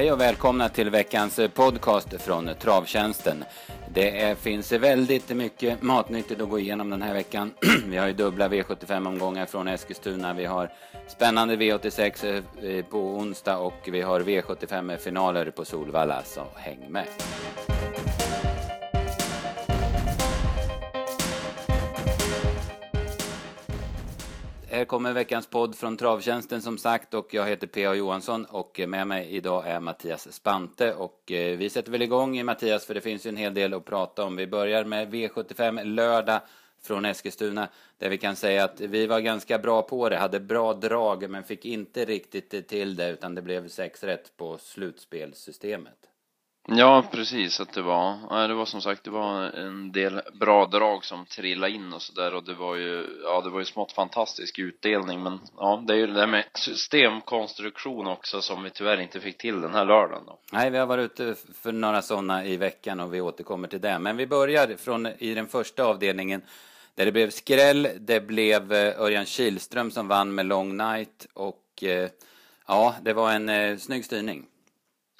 Hej och välkomna till veckans eh, podcast från Travtjänsten. Det är, finns väldigt mycket matnyttigt att gå igenom den här veckan. Vi har ju dubbla V75-omgångar från Eskilstuna. Vi har spännande V86 eh, eh, på onsdag och vi har V75-finaler på Solvalla, så häng med. Här kommer veckans podd från Travtjänsten som sagt och jag heter P.A. Johansson och med mig idag är Mattias Spante och eh, vi sätter väl igång Mattias för det finns ju en hel del att prata om. Vi börjar med V75 lördag från Eskilstuna där vi kan säga att vi var ganska bra på det, hade bra drag men fick inte riktigt till det utan det blev sex rätt på slutspelssystemet. Ja, precis att det var. Nej, det var som sagt, det var en del bra drag som trillade in och sådär och det var ju, ja, det var ju smått fantastisk utdelning men ja, det är ju det där med systemkonstruktion också som vi tyvärr inte fick till den här lördagen då. Nej, vi har varit ute för några sådana i veckan och vi återkommer till det. Men vi börjar från i den första avdelningen där det blev skräll. Det blev eh, Örjan Kihlström som vann med Long Night och eh, ja, det var en eh, snygg styrning.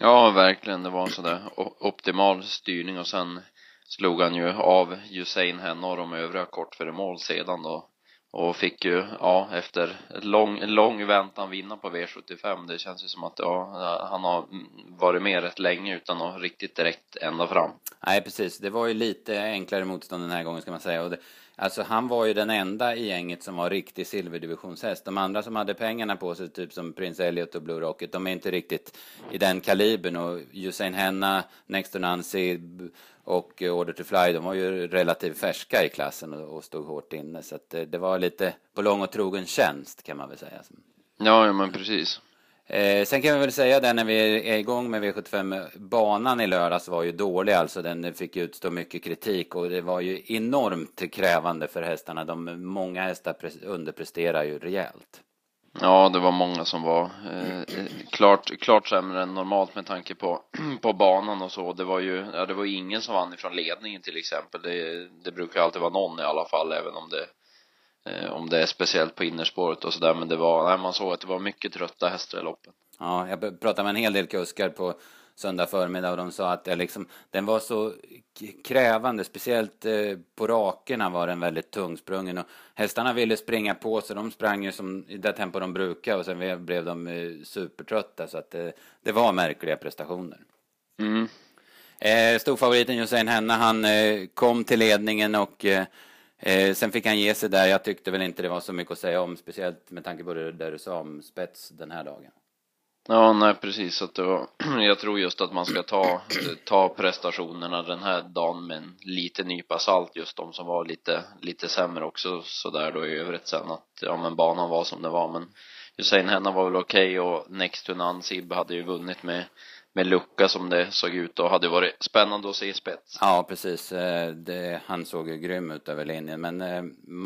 Ja, verkligen. Det var en sådär optimal styrning och sen slog han ju av Usain Henna och de övriga kort före mål sedan då och fick ju, ja, efter ett lång, lång väntan vinna på V75. Det känns ju som att, ja, han har varit med rätt länge utan att riktigt direkt ända fram. Nej, precis. Det var ju lite enklare motstånd den här gången ska man säga. Och det, alltså han var ju den enda i gänget som var riktig silverdivisionshäst. De andra som hade pengarna på sig, typ som Prince Elliot och Blue Rocket, de är inte riktigt i den kalibern. Och Usain Henna, Next to Nancy och eh, Order to Fly, de var ju relativt färska i klassen och, och stod hårt inne. Så att det, det var lite på lång och trogen tjänst kan man väl säga. Ja, ja men precis. Eh, sen kan vi väl säga det när vi är igång med V75. Banan i lördags var ju dålig alltså. Den fick utstå mycket kritik och det var ju enormt krävande för hästarna. De, många hästar underpresterar ju rejält. Ja, det var många som var eh, eh klart, klart sämre än normalt med tanke på, på banan och så. Det var ju, ja, det var ingen som vann ifrån ledningen till exempel. Det, det brukar alltid vara någon i alla fall, även om det om det är speciellt på innerspåret och sådär men det var, nej man såg att det var mycket trötta hästar i loppen. Ja, jag pratade med en hel del kuskar på söndag förmiddag och de sa att liksom, den var så krävande, speciellt eh, på rakerna var den väldigt tungsprungen och hästarna ville springa på så de sprang ju som i det tempo de brukar och sen blev de eh, supertrötta så att det var märkliga prestationer. Mm. storfavoriten Josefin Henna, han kom till ledningen och Eh, sen fick han ge sig där. Jag tyckte väl inte det var så mycket att säga om, speciellt med tanke på det där du sa om spets den här dagen. Ja, nej precis. Att det var, jag tror just att man ska ta, eh, ta prestationerna den här dagen med en liten nypa salt, just de som var lite, lite sämre också sådär då i övrigt sen att, ja men banan var som det var men Hussein Henna var väl okej okay, och Next to None Sib hade ju vunnit med med lucka som det såg ut och hade varit spännande att se i spets. Ja, precis. Eh, det, han såg ju grym ut över linjen. Men eh,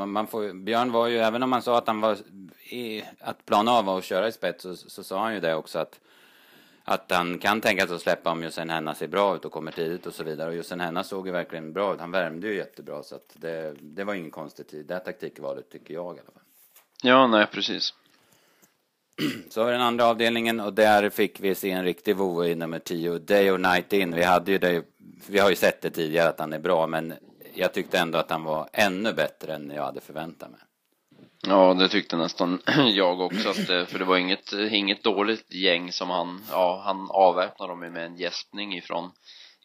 man får, Björn var ju, även om han sa att han var i, att plana av och köra i spets så, så sa han ju det också att att han kan tänka sig att släppa om Josefin Henna ser bra ut och kommer tidigt och så vidare. Och Josefin Henna såg ju verkligen bra ut. Han värmde ju jättebra så att det, det var ingen konstig tid. Det taktikvalet tycker jag i alla fall. Ja, nej precis. Så har vi den andra avdelningen och där fick vi se en riktig vovve i nummer 10, Day or Night In. Vi hade ju det, vi har ju sett det tidigare att han är bra, men jag tyckte ändå att han var ännu bättre än jag hade förväntat mig. Ja, det tyckte nästan jag också, att, eh, för det var inget, eh, inget dåligt gäng som han, ja, han avväpnade dem med en gäspning ifrån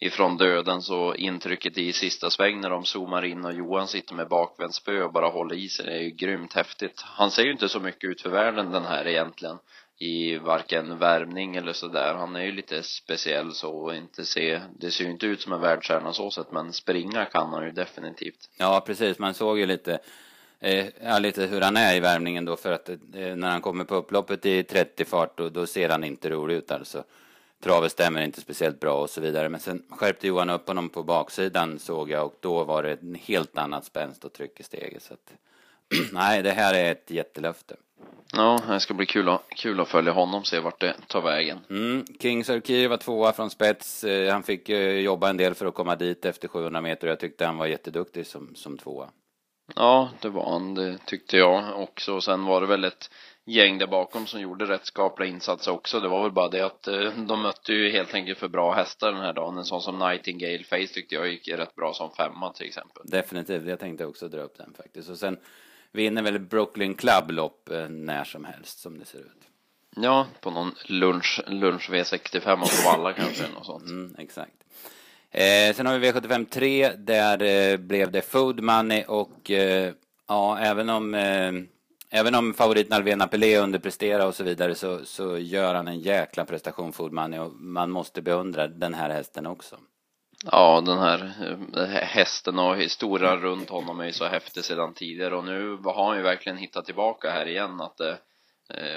ifrån döden så intrycket i sista sväng när de zoomar in och Johan sitter med bakvänt spö och bara håller i sig, det är ju grymt häftigt. Han ser ju inte så mycket ut för världen den här egentligen i varken värmning eller sådär. Han är ju lite speciell så och inte se, det ser ju inte ut som en världsstjärna så sett men springa kan han ju definitivt. Ja precis, man såg ju lite eh, ja, lite hur han är i värmningen då för att eh, när han kommer på upploppet i 30 fart då, då ser han inte rolig ut alltså travet stämmer inte speciellt bra och så vidare. Men sen skärpte Johan upp honom på baksidan såg jag och då var det en helt annat spänst och tryck i steget. Så att, nej, det här är ett jättelöfte. Ja, det ska bli kul att, kul att följa honom, se vart det tar vägen. Mm. Kings Arkir var tvåa från spets. Eh, han fick jobba en del för att komma dit efter 700 meter och jag tyckte han var jätteduktig som, som tvåa. Ja, det var han. Det tyckte jag också. Sen var det väl ett gäng där bakom som gjorde rätt skapliga insatser också. Det var väl bara det att eh, de mötte ju helt enkelt för bra hästar den här dagen. En sån som Nightingale Face tyckte jag gick rätt bra som femma till exempel. Definitivt, jag tänkte också dra upp den faktiskt. Och sen vinner väl Brooklyn Club lopp eh, när som helst som det ser ut. Ja, på någon lunch, lunch V65 på Valla kanske, något sånt. Mm, exakt. Eh, sen har vi V75 3, där eh, blev det Food Money och eh, ja, även om eh, Även om favoriten Alvena Pelé underpresterar och så vidare så, så gör han en jäkla prestation Food och man måste beundra den här hästen också. Ja, den här eh, hästen och historien runt honom är ju så häftig sedan tidigare och nu har han ju verkligen hittat tillbaka här igen att det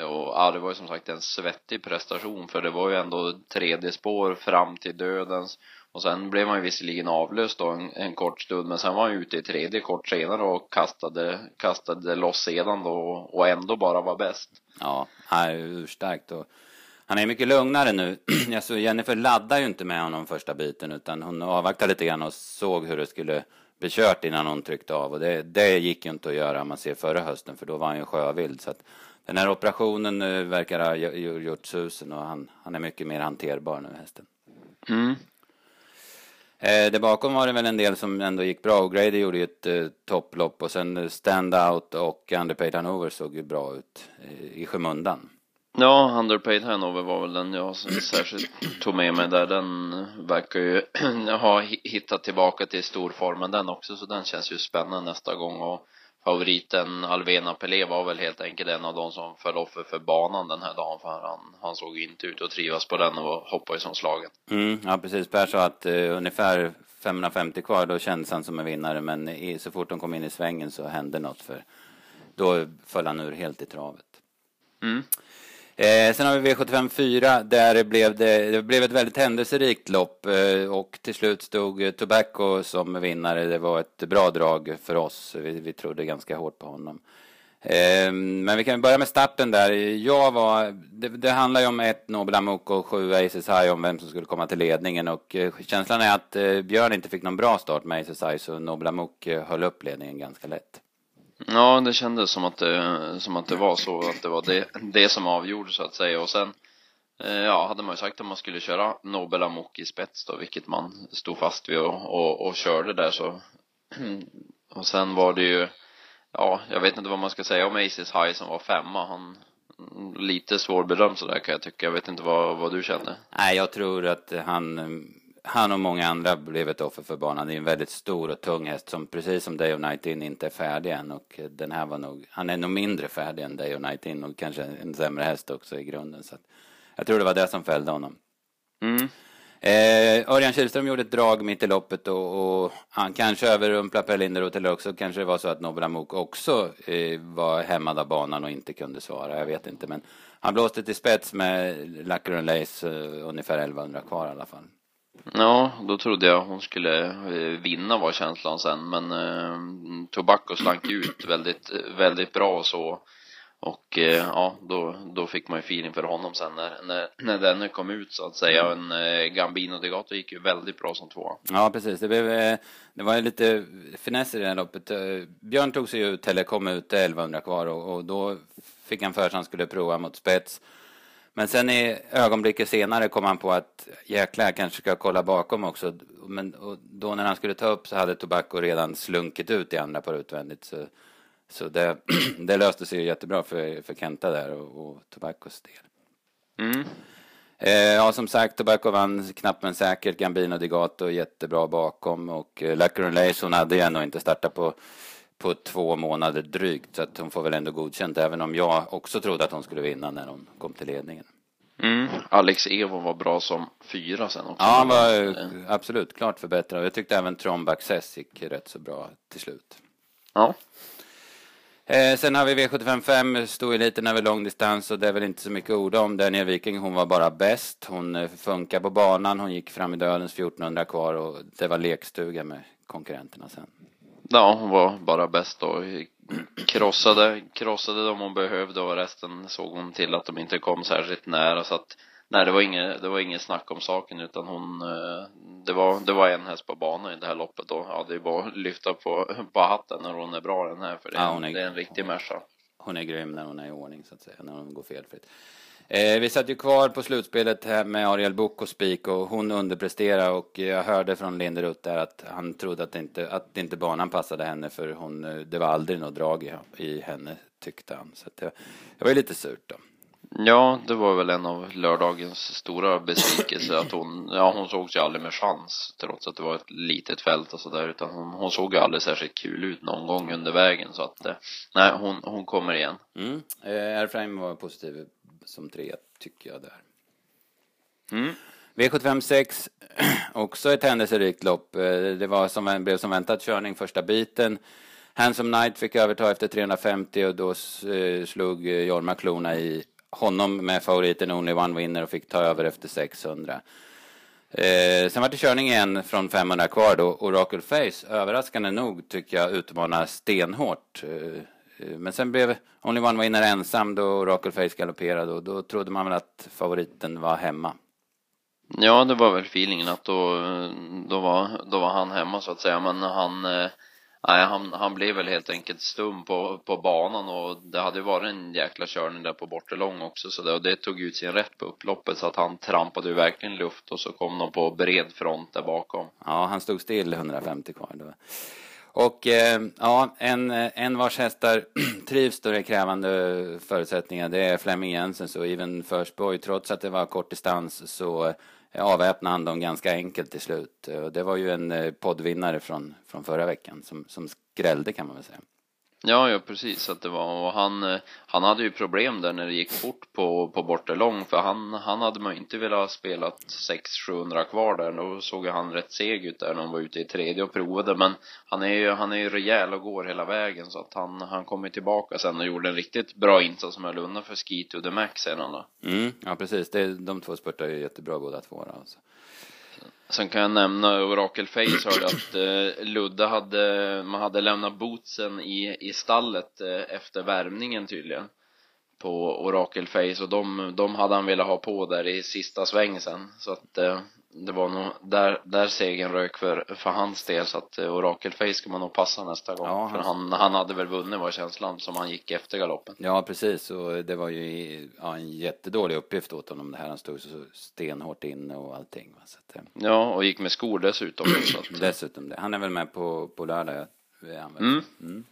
och ja, det var ju som sagt en svettig prestation för det var ju ändå tredje spår fram till dödens och sen blev han ju visserligen avlöst då en, en kort stund men sen var han ute i tredje kort senare och kastade, kastade loss sedan då och ändå bara var bäst. Ja, han är urstarkt och han är mycket lugnare nu. alltså Jennifer laddade ju inte med honom första biten utan hon avvaktade lite grann och såg hur det skulle bli kört innan hon tryckte av och det, det gick ju inte att göra om man ser förra hösten för då var han ju sjövild så att den här operationen nu verkar ha gjort susen och han, han är mycket mer hanterbar nu hästen. Mm. Eh, där bakom var det väl en del som ändå gick bra. Grady gjorde ju ett eh, topplopp och sen eh, Standout och Underpaid Hanover såg ju bra ut eh, i skymundan. Ja, Underpaid Hanover var väl den jag särskilt tog med mig där. Den eh, verkar ju ha hittat tillbaka till storformen den också, så den känns ju spännande nästa gång. Och favoriten Alvena Pelé var väl helt enkelt en av de som föll offer för banan den här dagen för han, han såg inte ut att trivas på den och hoppade som slagen. Mm, ja precis, Per sa att uh, ungefär 550 kvar då kändes han som en vinnare men i, så fort de kom in i svängen så hände något för då föll han ur helt i travet. Mm. Eh, sen har vi V75 4 där blev det, det blev ett väldigt händelserikt lopp eh, och till slut stod Tobacco som vinnare. Det var ett bra drag för oss. Vi, vi trodde ganska hårt på honom. Eh, men vi kan börja med starten där. Jag var, det, det handlar ju om ett Nobel Amok och sju Aces High om vem som skulle komma till ledningen och eh, känslan är att eh, Björn inte fick någon bra start med Aces High så Nobel Amok eh, höll upp ledningen ganska lätt. Ja, det kändes som att det, som att det var så, att det var det, det som avgjorde så att säga. Och sen eh, Ja, hade man ju sagt att man skulle köra Nobel Amok i spets då, vilket man stod fast vid och, och, och körde där så. Och sen var det ju Ja, jag vet inte vad man ska säga om Aces High som var femma, han Lite svårbedömd sådär kan jag tycka, jag vet inte vad, vad du kände? Nej, jag tror att han han och många andra blev ett offer för banan. Det är en väldigt stor och tung häst som precis som Day of Night In inte är färdig än och den här var nog, han är nog mindre färdig än Day of Night In och kanske en sämre häst också i grunden så jag tror det var det som fällde honom. Mm. Eh, Örjan Kihlström gjorde ett drag mitt i loppet och, och han kanske överrumplade Per Linderoth eller också kanske det var så att Nobel Amok också eh, var hämmad av banan och inte kunde svara. Jag vet inte men han blåste till spets med Lacker Lace eh, ungefär 1100 kvar i alla fall. Ja, då trodde jag hon skulle eh, vinna var känslan sen men eh, Tobacco slank ut väldigt, väldigt bra och så och eh, ja, då, då fick man ju feeling för honom sen när, när, när den kom ut så att säga. En eh, Gambino Degato gick ju väldigt bra som två. Ja, precis. Det, blev, eh, det var lite finesser i det här loppet. Eh, Björn tog sig ut, eller kom ut 1100 kvar och, och då fick han för sig att han skulle prova mot spets. Men sen i ögonblicket senare kom han på att jäklar, jag kanske ska kolla bakom också. Men då när han skulle ta upp så hade Tobacco redan slunkit ut i andra par utvändigt. Så, så det, det löste sig jättebra för, för Kenta där och, och Tobaccos del. Mm. Eh, ja, som sagt, Tobacco vann knappt men säkert. Gambino Digato jättebra bakom och eh, Lacron Lace, hon hade ju ändå inte startat på på två månader drygt så att hon får väl ändå godkänt även om jag också trodde att hon skulle vinna när hon kom till ledningen. Mm. Alex Evo var bra som fyra sen också. Ja, han var absolut klart förbättrad. Jag tyckte även Trombe Access gick rätt så bra till slut. Ja. Eh, sen har vi V755, stod eliten över långdistans och det är väl inte så mycket ord om. Daniel Viking, hon var bara bäst. Hon eh, funkar på banan, hon gick fram i dödens 1400 kvar och det var lekstuga med konkurrenterna sen. Ja, hon var bara bäst och krossade, krossade dem hon behövde och resten såg hon till att de inte kom särskilt nära så att nej, det var inget, det var inget snack om saken utan hon, eh, det var, det var en häst på banan i det här loppet och ja, det är bara att lyfta på, på hatten när hon är bra den här för det, Ja, hon är- det är en riktig Merca. Hon är grym när hon är i ordning så att säga, när hon går felfritt. Eh, vi satt ju kvar på slutspelet här med Ariel Book och Spik och hon underpresterade och jag hörde från Linderoth där att han trodde att inte, att inte banan passade henne för hon, eh, det var aldrig något drag i, i henne tyckte han. Så det, det var ju lite surt då. Ja, det var väl en av lördagens stora besvikelser att hon, ja hon såg sig aldrig med chans trots att det var ett litet fält och sådär utan hon, hon såg ju aldrig särskilt kul ut någon gång under vägen så att eh, nej hon, hon kommer igen. Mm. Eh, var positiv som tre tycker jag där. Mm. V75 6, också ett händelserikt lopp. Eh, Det var som, blev som väntat körning första biten. Handsome Knight fick överta efter 350 och då eh, slog eh, Jorma Klona i honom med favoriten Only One Winner och fick ta över efter 600. Eh, sen var det körning igen från 500 kvar då. Oracle Face, överraskande nog, tycker jag utmanar stenhårt. Eh, men sen blev Only One Winner ensam då Oracle Face galopperade och då trodde man väl att favoriten var hemma. Ja, det var väl feelingen att då, då, var, då var han hemma så att säga, men han, eh, nej, han, han blev väl helt enkelt stum på, på banan och det hade ju varit en jäkla körning där på bortre lång också så det, och det tog ut sin rätt på upploppet så att han trampade ju verkligen luft och så kom de på bred front där bakom. Ja, han stod still 150 kvar. Då. Och eh, ja, en, eh, en vars hästar trivs då det är krävande förutsättningar, det är Flemming Jensens och Even First Boy. Trots att det var kort distans så eh, avväpnade han dem ganska enkelt till slut. Det var ju en eh, poddvinnare från, från förra veckan som, som skrällde kan man väl säga. Ja, ja precis att det var och han, eh, han hade ju problem där när det gick fort på, på bortre lång för han, han hade man ju inte velat ha spelat 600-700 kvar där då såg ju han rätt seg ut där när han var ute i tredje och provade men han är ju, han är ju rejäl och går hela vägen så att han, han kom ju tillbaka sen och gjorde en riktigt bra insats som höll undan för Ski to the Max sedan då. Mm, ja, precis. Det, de två spurtar ju jättebra båda två. Då, alltså. Sen kan jag nämna Oracle Face hörde att eh, Ludde hade, man hade lämnat bootsen i, i stallet eh, efter värmningen tydligen på Oracle Face och de, de hade han velat ha på där i sista sväng sen. Så att eh, det var nog där, där segern rök för, för hans del så att eh, Oracle Face ska man nog passa nästa gång Ja, för han- han, hade väl vunnit var känslan som han gick efter galoppen Ja, precis. Och det var ju ja, en jättedålig uppgift åt honom det här. Han stod så stenhårt inne och allting. Så att, eh, ja och gick med skor dessutom så att, Dessutom det. Han är väl med på, på lördag? är han väl? mm.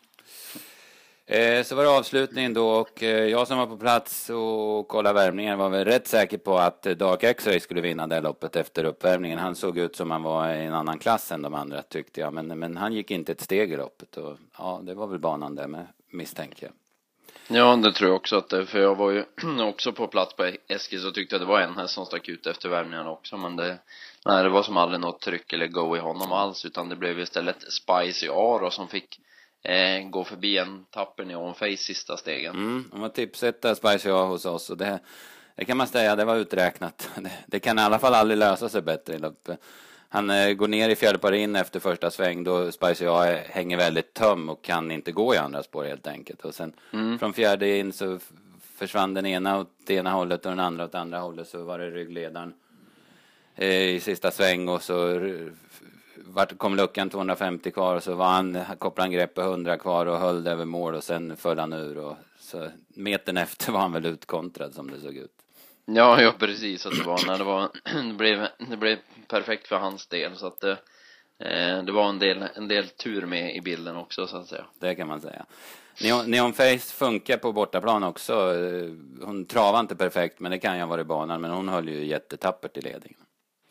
Eh, så var det avslutningen då och eh, jag som var på plats och kollade värmningen var väl rätt säker på att eh, Dark X-Ray skulle vinna det loppet efter uppvärmningen. Han såg ut som han var i en annan klass än de andra tyckte jag. Men, men han gick inte ett steg i loppet och ja, det var väl banan där med misstänker jag. Ja, det tror jag också att det, för jag var ju också på plats på Eskils och tyckte att det var en häst som stack ut efter värmningen också, men det, nej, det var som aldrig något tryck eller go i honom alls, utan det blev istället Spicy Aro som fick eh, gå förbi en tapper neon face sista stegen. Mm, de var tipsetta Spice A hos oss och det, det kan man säga, det var uträknat. Det, det kan i alla fall aldrig lösa sig bättre i loppet. Han eh, går ner i fjärde par in efter första sväng då Spicy A hänger väldigt töm och kan inte gå i andra spår helt enkelt. Och sen från fjärde in så försvann den ena åt det ena hållet och den andra åt andra hållet så var det ryggledaren eh, i sista sväng och så vart, kom luckan 250 kvar och så var han, kopplade han grepp på 100 kvar och höll det över mål och sen föll han ur och så metern efter var han väl utkontrad som det såg ut. Ja, ja precis att det var, när det var, det blev, det blev perfekt för hans del så att det, eh, det var en del, en del tur med i bilden också så att säga. Det kan man säga. Neon, Neon Face funkar på bortaplan också. Eh, Hon travade inte perfekt, men det kan ju ha varit banan. Men hon höll ju jättetappert i ledningen.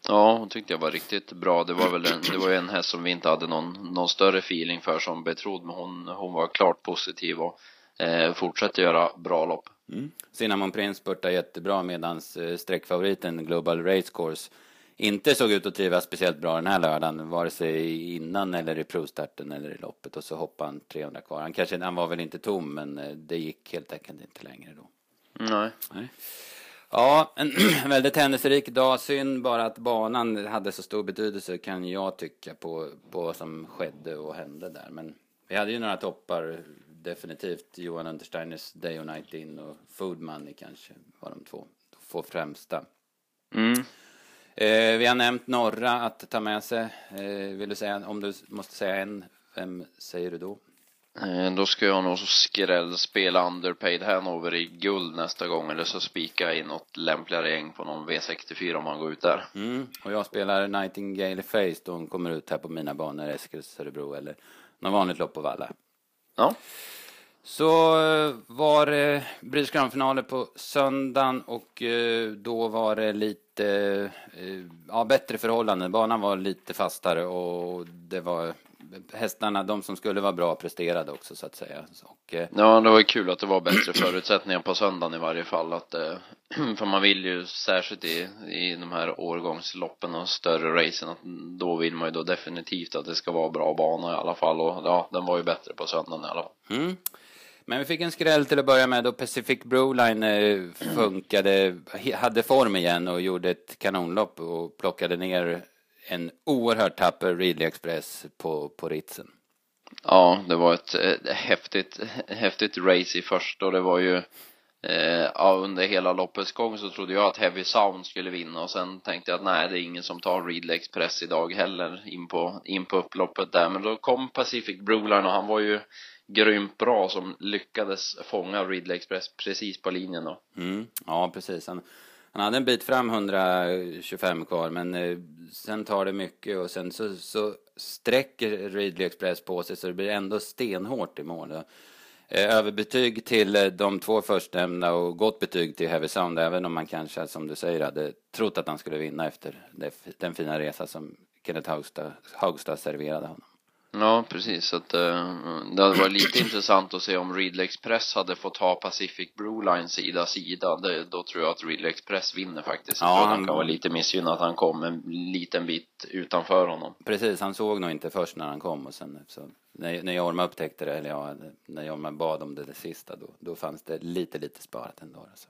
Ja, hon tyckte jag var riktigt bra. Det var väl en, det var en häst som vi inte hade någon, någon större feeling för som betrodd, men hon, hon var klart positiv och eh, fortsatte göra bra lopp. Mm. Cinnamon Prince spurtade jättebra medan eh, streckfavoriten Global Race Course inte såg ut att trivas speciellt bra den här lördagen, vare sig innan eller i provstarten eller i loppet. Och så hoppade han 300 kvar. Han, kanske, han var väl inte tom, men eh, det gick helt enkelt inte längre då. Nej. Nej. Ja, en väldigt händelserik dag. Synd bara att banan hade så stor betydelse kan jag tycka på, på vad som skedde och hände där. Men vi hade ju några toppar definitivt. Johan Untersteiners Day och Night In och Food Money kanske var de två, två främsta. Mm. Eh, vi har nämnt några att ta med sig. Eh, vill du säga, om du måste säga en, vem säger du då? Eh, då ska jag nog skräll spela Underpaid Hanover i guld nästa gång eller så spika in något lämpligare gäng på någon V64 om man går ut där. Mm. Och jag spelar Nightingale Face då hon kommer ut här på mina banor, Eskils, Örebro eller något vanligt lopp på Valla. Ja. Så eh, var det British Grand-finaler på söndagen och eh, då var det lite ja, bättre förhållanden. Banan var lite fastare och det var hästarna, de som skulle vara bra, presterade också så att säga. Och, eh, ja, det var ju kul att det var bättre förutsättningar på söndagen i varje fall. Att, eh, för man vill ju särskilt i, i de här årgångsloppen och större racen, att då vill man ju då definitivt att det ska vara bra bana i alla fall. Och ja, den var ju bättre på söndagen i alla fall. Mm. Men vi fick en skräll till att börja med då Pacific Broline eh, funkade, hade form igen och gjorde ett kanonlopp och plockade ner en oerhört tapper Ridley Express på, på Ritzen. Ja, det var ett, ett häftigt, häftigt race i första och det var ju eh, ja, under hela loppets gång så trodde jag att Heavy Sound skulle vinna och sen tänkte jag att nej, det är ingen som tar Ridley Express idag heller in på, in på upploppet där. Men då kom Pacific Broline och han var ju grymt bra som lyckades fånga Ridley Express precis på linjen då. Mm, ja, precis. Han, han hade en bit fram 125 kvar men eh, sen tar det mycket och sen så, så sträcker Ridley Express på sig så det blir ändå stenhårt i mål. Eh, överbetyg till eh, de två förstnämnda och gott betyg till Heavy Sound även om man kanske eh, som du säger hade trott att han skulle vinna efter den fina resa som Kenneth Haugstad, Haugstad serverade honom. Ja, precis. Så att, uh, det hade varit lite intressant att se om Ridley Express hade fått ha Pacific Broline sida sida. Det, då tror jag att Ridley Express vinner faktiskt. Ja, han kan vara lite missgynnad att han kom en liten bit utanför honom. Precis, han såg nog inte först när han kom och sen så när, när Jorma upptäckte det, eller ja, när Jorma bad om det, det sista, då, då fanns det lite, lite sparat ändå. Alltså.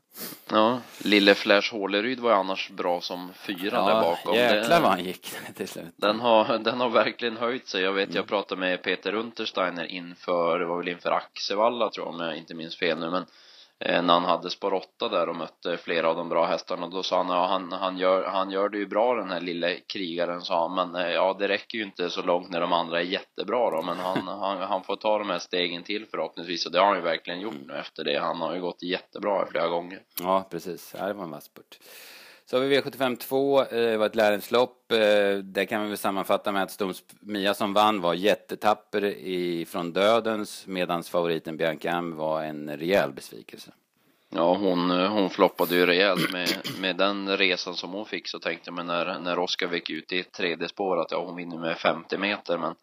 Ja, lille Flash Håleryd var ju annars bra som fyra ja, där bakom. jäklar vad han gick till slut. Den har, den har verkligen höjt sig. Jag vet, mm. jag pratade med Peter Untersteiner inför, det var väl inför Axevalla tror jag om jag inte minns fel nu, men när han hade spår 8 där och mötte flera av de bra hästarna. Då sa han, ja, han, han, gör, han gör det ju bra den här lille krigaren, sa han. Men eh, ja, det räcker ju inte så långt när de andra är jättebra då. Men han, han, han får ta de här stegen till förhoppningsvis. Och det har han ju verkligen gjort nu efter det. Han har ju gått jättebra flera gånger. Ja, precis. Ja, det var en vass spurt. Så har vi V75 2, det var ett lärenslopp. lopp. Eh, det kan vi väl sammanfatta med att Stoms Mia som vann var jättetapper ifrån dödens medan favoriten Bianca Am var en rejäl besvikelse. Ja, hon, eh, hon floppade ju rejält med, med den resan som hon fick så tänkte man när, när Oskar gick ut i tredje spår att ja, hon vinner med 50 meter men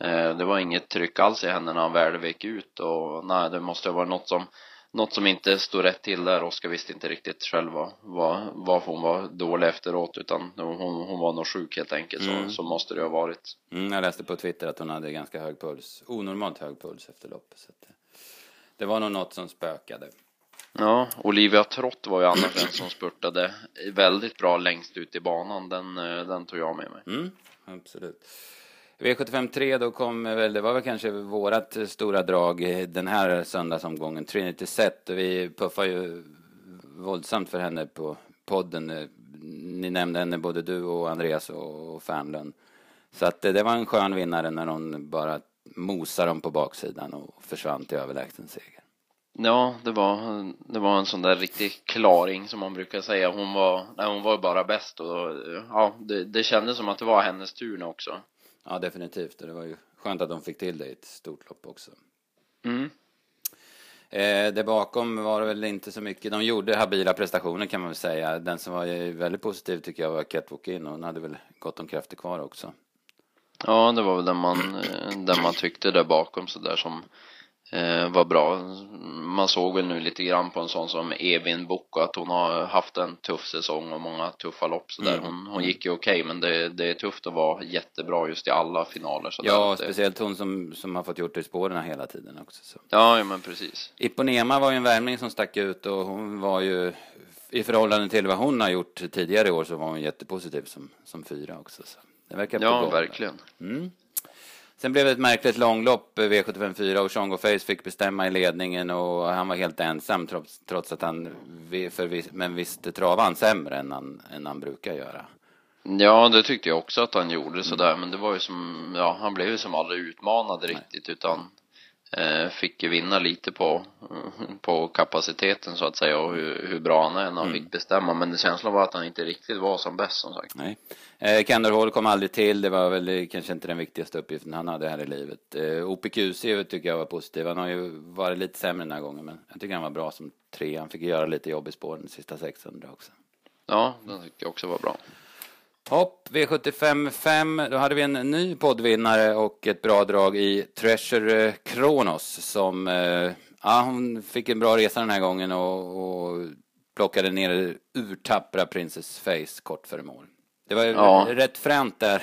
eh, det var inget tryck alls i henne när han väl gick ut och nej, det måste ha varit något som något som inte stod rätt till där. Oskar visste inte riktigt själv vad, vad, varför hon var dålig efteråt utan hon, hon var nog sjuk helt enkelt mm. så, så måste det ha varit. Mm, jag läste på Twitter att hon hade ganska hög puls, onormalt hög puls efter loppet så att det var nog något som spökade. Ja, Olivia Trott var ju annars den som spurtade väldigt bra längst ut i banan. Den, eh, den tog jag med mig. Mm, absolut. V75 3 då kom väl, det var väl kanske vårat stora drag den här söndagsomgången, Trinity Set. Vi puffar ju våldsamt för henne på podden. Ni nämnde henne både du och Andreas och Fernlund. Så att det var en skön vinnare när hon bara mosade dem på baksidan och försvann till överlägsen seger. Ja, det var, det var en sån där riktig klaring som man brukar säga. Hon var, nej, hon var bara bäst och ja, det, det kändes som att det var hennes tur nu också. Ja, definitivt. Det var ju skönt att de fick till det i ett stort lopp också. Mm. Eh, där bakom var det väl inte så mycket. De gjorde habila prestationer kan man väl säga. Den som var väldigt positiv tycker jag var Catwalk In. Hon hade väl gott om krafter kvar också. Ja, det var väl den man, eh, den man tyckte där bakom så där som var bra. Man såg väl nu lite grann på en sån som Evin Boko att hon har haft en tuff säsong och många tuffa lopp så där. Mm. Hon, hon gick ju okej okay, men det, det är tufft att vara jättebra just i alla finaler. Så ja, det... speciellt hon som, som har fått gjort det i spåren hela tiden också. Så. Ja, ja, men precis. Iponema var ju en värmning som stack ut och hon var ju i förhållande till vad hon har gjort tidigare i år så var hon jättepositiv som, som fyra också. Så det verkar Ja, verkligen. Mm. Sen blev det ett märkligt långlopp, V75 4, och Shango Face fick bestämma i ledningen och han var helt ensam trots, trots att han, för, men visst travade han sämre än han, än han brukar göra. Ja, det tyckte jag också att han gjorde sådär, men det var ju som, ja, han blev ju som aldrig utmanad riktigt utan eh, fick ju vinna lite på, på kapaciteten så att säga och hur, hur bra han är när han mm. fick bestämma. Men känslan var att han inte riktigt var som bäst som sagt. Nej. Eh, Kendall Hall kom aldrig till. Det var väl kanske inte den viktigaste uppgiften han hade här i livet. Eh, OPQC tycker jag var positiv. Han har ju varit lite sämre den här gången, men jag tycker han var bra som tre. Han fick göra lite jobb i spåren de sista 600 också. Ja, den tycker jag också var bra. Hopp, V75 5. Då hade vi en ny poddvinnare och ett bra drag i Treasure Kronos som, eh, ja hon fick en bra resa den här gången och, och plockade ner urtappra Princess Face kort före mål. Det var ja. rätt fränt där.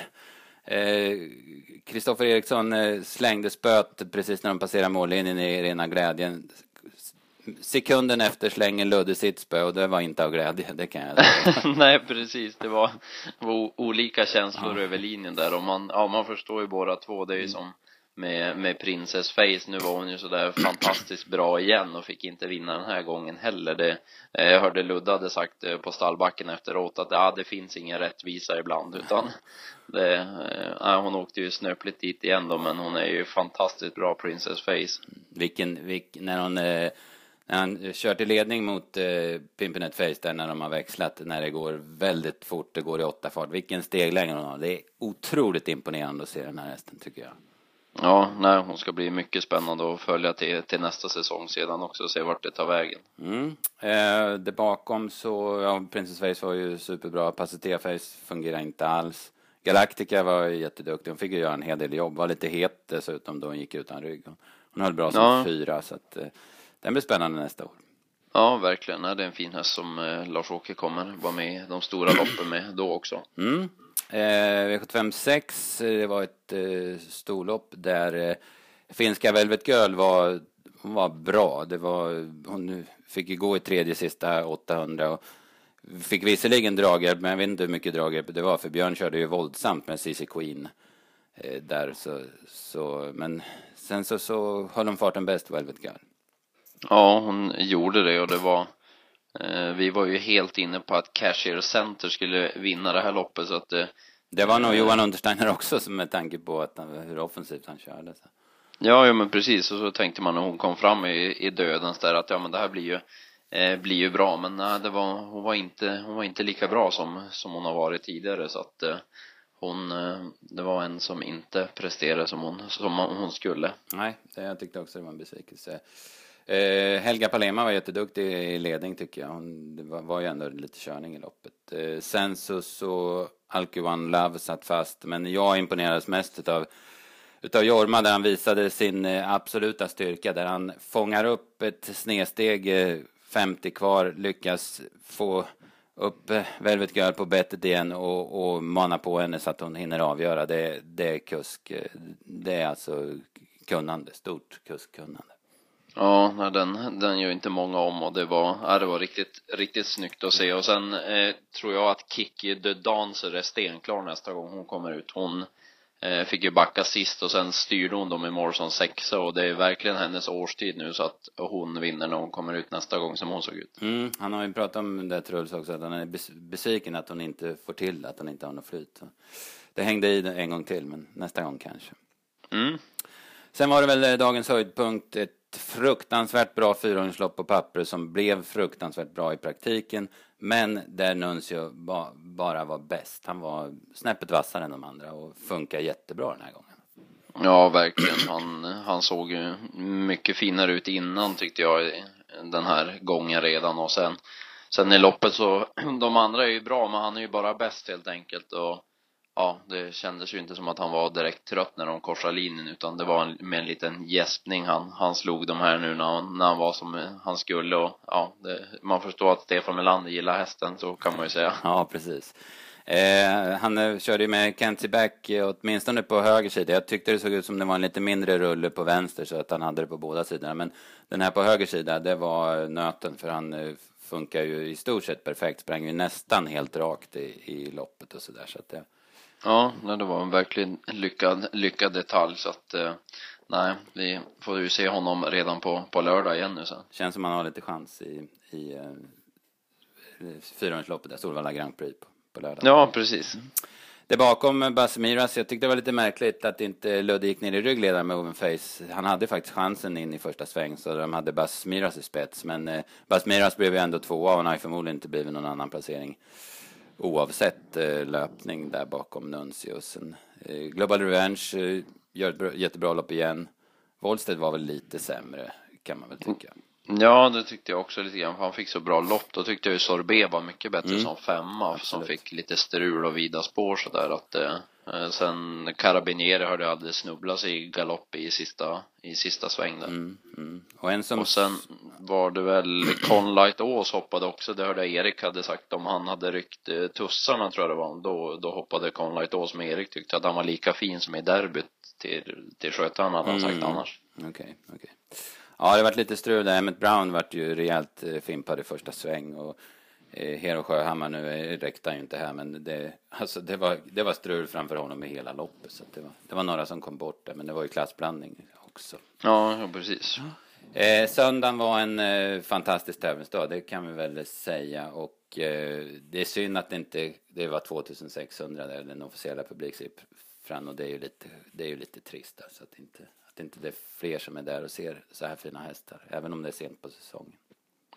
Kristoffer eh, Eriksson eh, slängde spöt precis när de passerade mållinjen i rena glädjen sekunden efter slänger Ludde sitt spö och det var inte av glädje, det kan jag säga. Nej, precis. Det var, var olika känslor ja. över linjen där och man, ja, man förstår ju båda två. Det är ju mm. som med, med Princess Face. Nu var hon ju sådär fantastiskt bra igen och fick inte vinna den här gången heller. Det, eh, jag hörde Ludde hade sagt eh, på stallbacken efteråt att ja, det finns ingen rättvisa ibland utan det, eh, ja, hon åkte ju snöpligt dit igen då men hon är ju fantastiskt bra Princess Face. Vilken, vilken när hon eh, när han kör till ledning mot eh, Pimpinet Face där när de har växlat, när det går väldigt fort, det går i åtta fart. Vilken steglängd hon har. Det är otroligt imponerande att se den här hästen tycker jag. Ja, nej, hon ska bli mycket spännande att följa till, till nästa säsong sedan också och se vart det tar vägen. Mm. Eh, där bakom så, ja, Princess Face var ju superbra. Pacitea Face fungerar inte alls. Galactica var jätteduktig. Hon fick ju göra en hel del jobb. Var lite het dessutom då hon gick utan rygg. Hon höll bra som ja. fyra så att eh, den blir spännande nästa år. Ja, verkligen. Det är en fin häst som eh, Lars-Åke kommer vara med i de stora loppen med då också. Mm. Eh, V75 6, eh, det var ett eh, storlopp där eh, finska Velvet Girl var, hon var bra. Det var, hon fick ju gå i tredje sista 800 och fick visserligen draghjälp, men jag vet inte hur mycket draghjälp det var för Björn körde ju våldsamt med CC Queen eh, där så, så, men sen så, så höll hon farten bäst, Velvet Girl. Ja, hon gjorde det och det var vi var ju helt inne på att Cashier Center skulle vinna det här loppet så att det Det var nog Johan Untersteiner också med tanke på att hur offensivt han körde. Så. Ja, ja men precis och så tänkte man när hon kom fram i, i dödens där att ja men det här blir ju eh, blir ju bra men nej, det var, hon var inte, hon var inte lika bra som, som hon har varit tidigare så att eh, hon, eh, det var en som inte presterade som hon, som hon skulle. Nej, det, jag tyckte också det var en besvikelse. Eh, Helga Palema var jätteduktig i ledning tycker jag. Hon, det var, var ju ändå lite körning i loppet. Eh, Sensus och så One Love satt fast, men jag imponerades mest utav utav Jorma där han visade sin eh, absoluta styrka där han fångar upp ett snedsteg eh, 50 kvar, lyckas få upp eh, Velvet Girl på bettet igen och, och mana på henne så att hon hinner avgöra. Det, det är kusk, det är alltså kunnande, stort kuskkunnande. Ja, den, den gör inte många om och det var, ja, det var riktigt, riktigt snyggt att se och sen eh, tror jag att Kiki The Dancer är stenklar nästa gång hon kommer ut. Hon eh, fick ju backa sist och sen styrde hon dem i mål som sexa och det är verkligen hennes årstid nu så att hon vinner när hon kommer ut nästa gång som hon såg ut. Mm, han har ju pratat om det Truls också, att han är besviken att hon inte får till att hon inte har något flyt. Det hängde i en gång till, men nästa gång kanske. Mm. Sen var det väl eh, dagens höjdpunkt, ett fruktansvärt bra fyrhundslopp på papper som blev fruktansvärt bra i praktiken. Men där Nuncio ba, bara var bäst. Han var snäppet vassare än de andra och funkar jättebra den här gången. Ja, verkligen. Han, han såg ju mycket finare ut innan tyckte jag den här gången redan och sen sen i loppet så de andra är ju bra men han är ju bara bäst helt enkelt och ja, det kändes ju inte som att han var direkt trött när de korsade linjen utan det var en, med en liten gäspning han, han slog de här nu när han, när han var som han skulle och ja, det, man förstår att Stefan Melander gillar hästen så kan man ju säga. Ja, precis. Eh, han eh, körde ju med Kenzie Back eh, åtminstone på höger sida. Jag tyckte det såg ut som det var en lite mindre rulle på vänster så att han hade det på båda sidorna. Men den här på höger sida, det var nöten för han eh, funkar ju i stort sett perfekt. Sprang ju nästan helt rakt i, i loppet och sådär. Så att det, Ja, det var en verkligen lyckad, lyckad detalj så att eh, nej, vi får ju se honom redan på, på lördag igen nu sen. Känns som man har lite chans i, i eh, fyrahundraloppet där, Solvalla Grand Prix på, på lördag. Ja, precis. Det bakom Basmiras, jag tyckte det var lite märkligt att inte Ludde gick ner i ryggledaren med Ovenface. Han hade faktiskt chansen in i första sväng så de hade Basmiras i spets. Men eh, Basmiras blev ju ändå tvåa och han har förmodligen inte blivit någon annan placering. Oavsett eh, löpning där bakom Nunciusen. Eh, Global Revenge eh, gör ett jättebra lopp igen. Wollsted var väl lite sämre kan man väl tycka. Ja, det tyckte jag också lite grann. Han fick så bra lopp. Då tyckte jag ju Sorbet var mycket bättre Mm. som femma. Absolut. Som fick lite strul och vida spår sådär. Att, eh, sen Carabinieri hörde aldrig snubbla sig i galopp i sista, i sista sväng där. Mm, mm. Och en som... Och sen var det väl Conlight Ås hoppade också. Det hörde jag Erik hade sagt om han hade ryckt eh, tussarna tror jag det var. Då, då hoppade Conlight Ås med Erik tyckte att han var lika fin som i derbyt till, till skötaren hade han sagt Mm. annars. Okej, okej. Ja, det varit lite strul där. Emmett Brown vart ju rejält eh, fimpad i första sväng och eh, Hero Sjöhammar nu eh, räckte han ju inte här men det, alltså det var, det var strul framför honom i hela loppet så det var, det var några som kom bort där men det var ju klassblandning också. Ja, ja precis. Eh, söndagen var en eh, fantastisk tävlingsdag, det kan vi väl säga. Och eh, det är synd att det inte det var 2600 där, den officiella publiksiffran. Och det är ju lite, det är ju lite trist alltså att inte, att inte det är fler som är där och ser så här fina hästar. Även om det är sent på säsongen.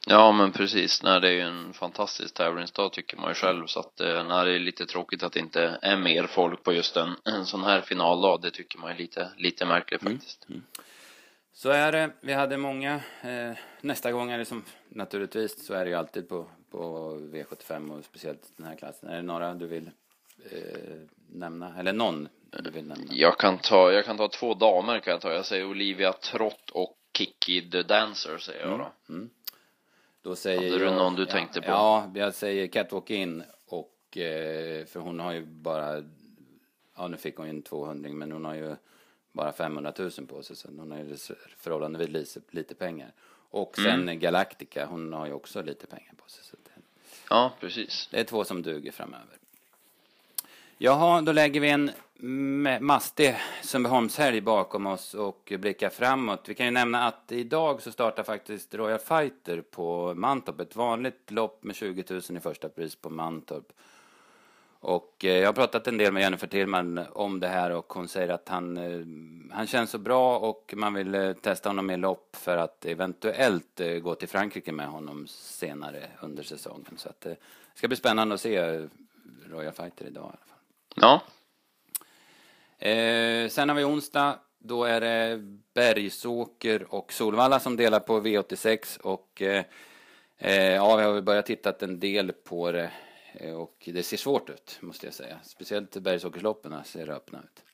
Ja men precis, nej, det är ju en fantastisk tävlingsdag tycker man ju själv så att eh, nej, det är lite tråkigt att det inte är mer folk på just en, en sån här finaldag, det tycker man är lite, lite märkligt faktiskt. Så är det. Vi hade många. Eh, nästa gång är det som naturligtvis så är det ju alltid på, på V75 och speciellt den här klassen. Är det några du vill eh, nämna? Eller någon du vill nämna? Jag kan ta, jag kan ta två damer kan jag ta, jag säger Olivia Trott och Kiki the Dancer säger jag då. Mm. Då säger Hade du någon du ja, tänkte på? Ja, jag säger Catwalk In och eh, för hon har ju bara ja nu fick hon ju en 200 men hon har ju bara 500 000 på sig så hon har ju förhållandevis lite, lite pengar. Och sen Mm. Galactica, hon har ju också lite pengar på sig. Så det, Ja, precis. det är två som duger framöver. Jaha, då lägger vi en med mastig Sundbyholmshelg bakom oss och blickar framåt. Vi kan ju nämna att idag så startar faktiskt Royal Fighter på Mantorp. Ett vanligt lopp med 20 000 i första pris på Mantorp. Och eh, jag har pratat en del med Jennifer Tillman om det här och hon säger att han, eh, han känns så bra och man vill eh, testa honom i lopp för att eventuellt gå till Frankrike med honom senare under säsongen. Så att det ska bli spännande att se Royal Fighter idag i alla fall. Ja, Eh, sen har vi onsdag. Då är det Bergsåker och Solvalla som delar på V86 och eh, eh ja, vi har väl börjat titta en del på det eh, och det ser svårt ut måste jag säga. Speciellt Bergsåkersloppen ser öppna ut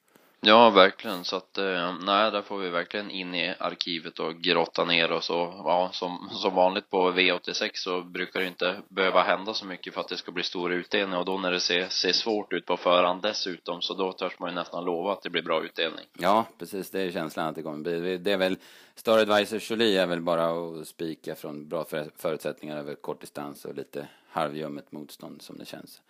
ja verkligen så att eh, nej, där får vi verkligen in i arkivet och grotta ner oss och ja, som, som vanligt på V86 så brukar det inte behöva hända så mycket för att det ska bli stor utdelning och då när det ser, ser svårt ut på förhand dessutom så då törs man ju nästan lova att det blir bra utdelning. Ja, precis. Det är känslan att det kommer bli. Det är väl Star Advisor Jolie är väl bara att spika från bra förutsättningar över kort distans och lite halvljummet motstånd som det känns.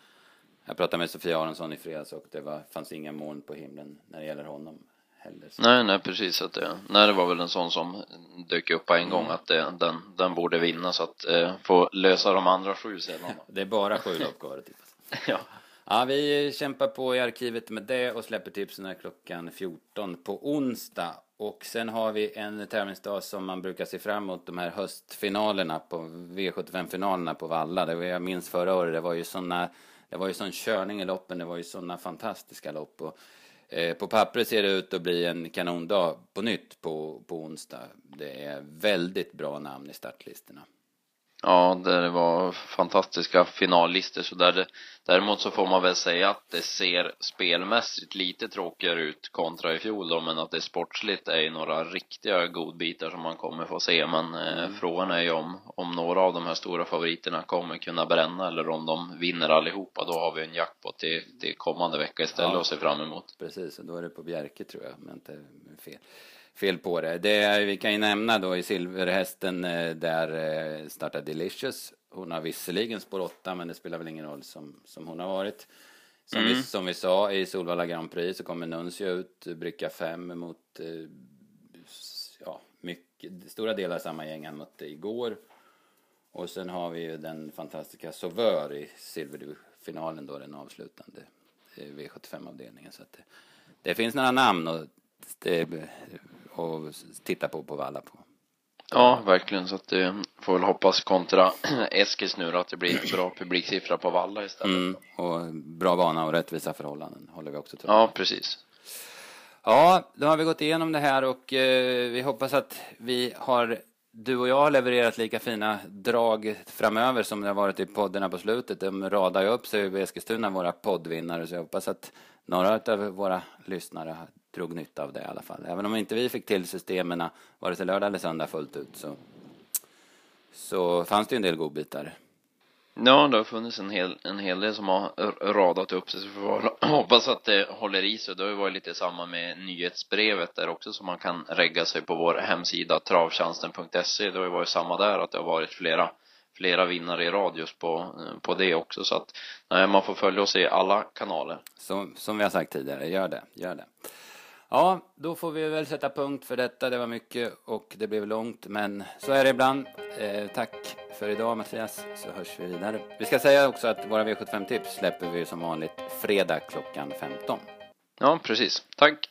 Jag pratade med Sofia Aronsson i fredags och det var, fanns inga moln på himlen när det gäller honom heller. Så. Nej, nej precis att det, nej det var väl en sån som dök upp på en gång att det, den, den borde vinna så att eh, få lösa de andra sju sedan. Det är bara sju lopp kvar att tippa. ja. Ja, vi kämpar på i arkivet med det och släpper tipsen klockan 14 på onsdag. Och sen har vi en tävlingsdag som man brukar se fram emot, de här höstfinalerna på V75-finalerna på Valla. Det var, jag minns förra året, det var ju såna, det var ju sån körning i loppen, det var ju såna fantastiska lopp. Och, eh, på pappret ser det ut att bli en kanondag på nytt på, på onsdag. Det är väldigt bra namn i startlistorna. Ja, det var fantastiska finallistor så där det, däremot så får man väl säga att det ser spelmässigt lite tråkigare ut kontra i fjol då, men att det sportsligt är ju några riktiga godbitar som man kommer få se men eh, frågan är ju om, om några av de här stora favoriterna kommer kunna bränna eller om de vinner allihopa då har vi en jackpot till, till kommande vecka istället Ja. att se fram emot. Precis, och då är det på Bjerke tror jag, men inte fel, fel på det. det är, vi kan ju nämna då i Silverhästen eh, där eh, startar Delicious. Hon har visserligen spår 8, men det spelar väl ingen roll som, som hon har varit. Som, vi, som vi sa i Solvalla Grand Prix så kommer Nuncio ut bricka 5 mot eh, ja, mycket, stora delar samma gäng han mötte igår. Och sen har vi ju den fantastiska Sauveur i silverfinalen då, den avslutande eh, V75-avdelningen. Så att det, det finns några namn att, att titta på på Valla på. Ja, verkligen. Så att det får väl hoppas kontra Eskils nu då, att det blir bra publiksiffra på Valla istället. Mm, och bra bana och rättvisa förhållanden håller vi också till. Ja, precis. Ja, då har vi gått igenom det här och eh, vi hoppas att vi har du och jag har levererat lika fina drag framöver som det har varit i poddarna på slutet. De radar ju upp sig i Eskilstuna, våra poddvinnare, så jag hoppas att några av våra lyssnare drog nytta av det i alla fall. Även om inte vi fick till systemen vare sig lördag eller söndag fullt ut så, så fanns det ju en del godbitar. Ja, det har funnits en hel, en hel del som har radat upp sig, så vi får hoppas att det håller i sig. Det har ju varit lite samma med nyhetsbrevet där också som man kan regga sig på vår hemsida travtjänsten.se. Det har ju varit samma där, att det har varit flera, flera vinnare i rad just på, på det också. Så att nej, man får följa oss i alla kanaler. Som, som vi har sagt tidigare, gör det, gör det. Ja, då får vi väl sätta punkt för detta. Det var mycket och det blev långt, men så är det ibland. Eh, tack för idag Mattias, så hörs vi vidare. Vi ska säga också att våra V75-tips släpper vi som vanligt fredag klockan 15. Ja, precis. Tack!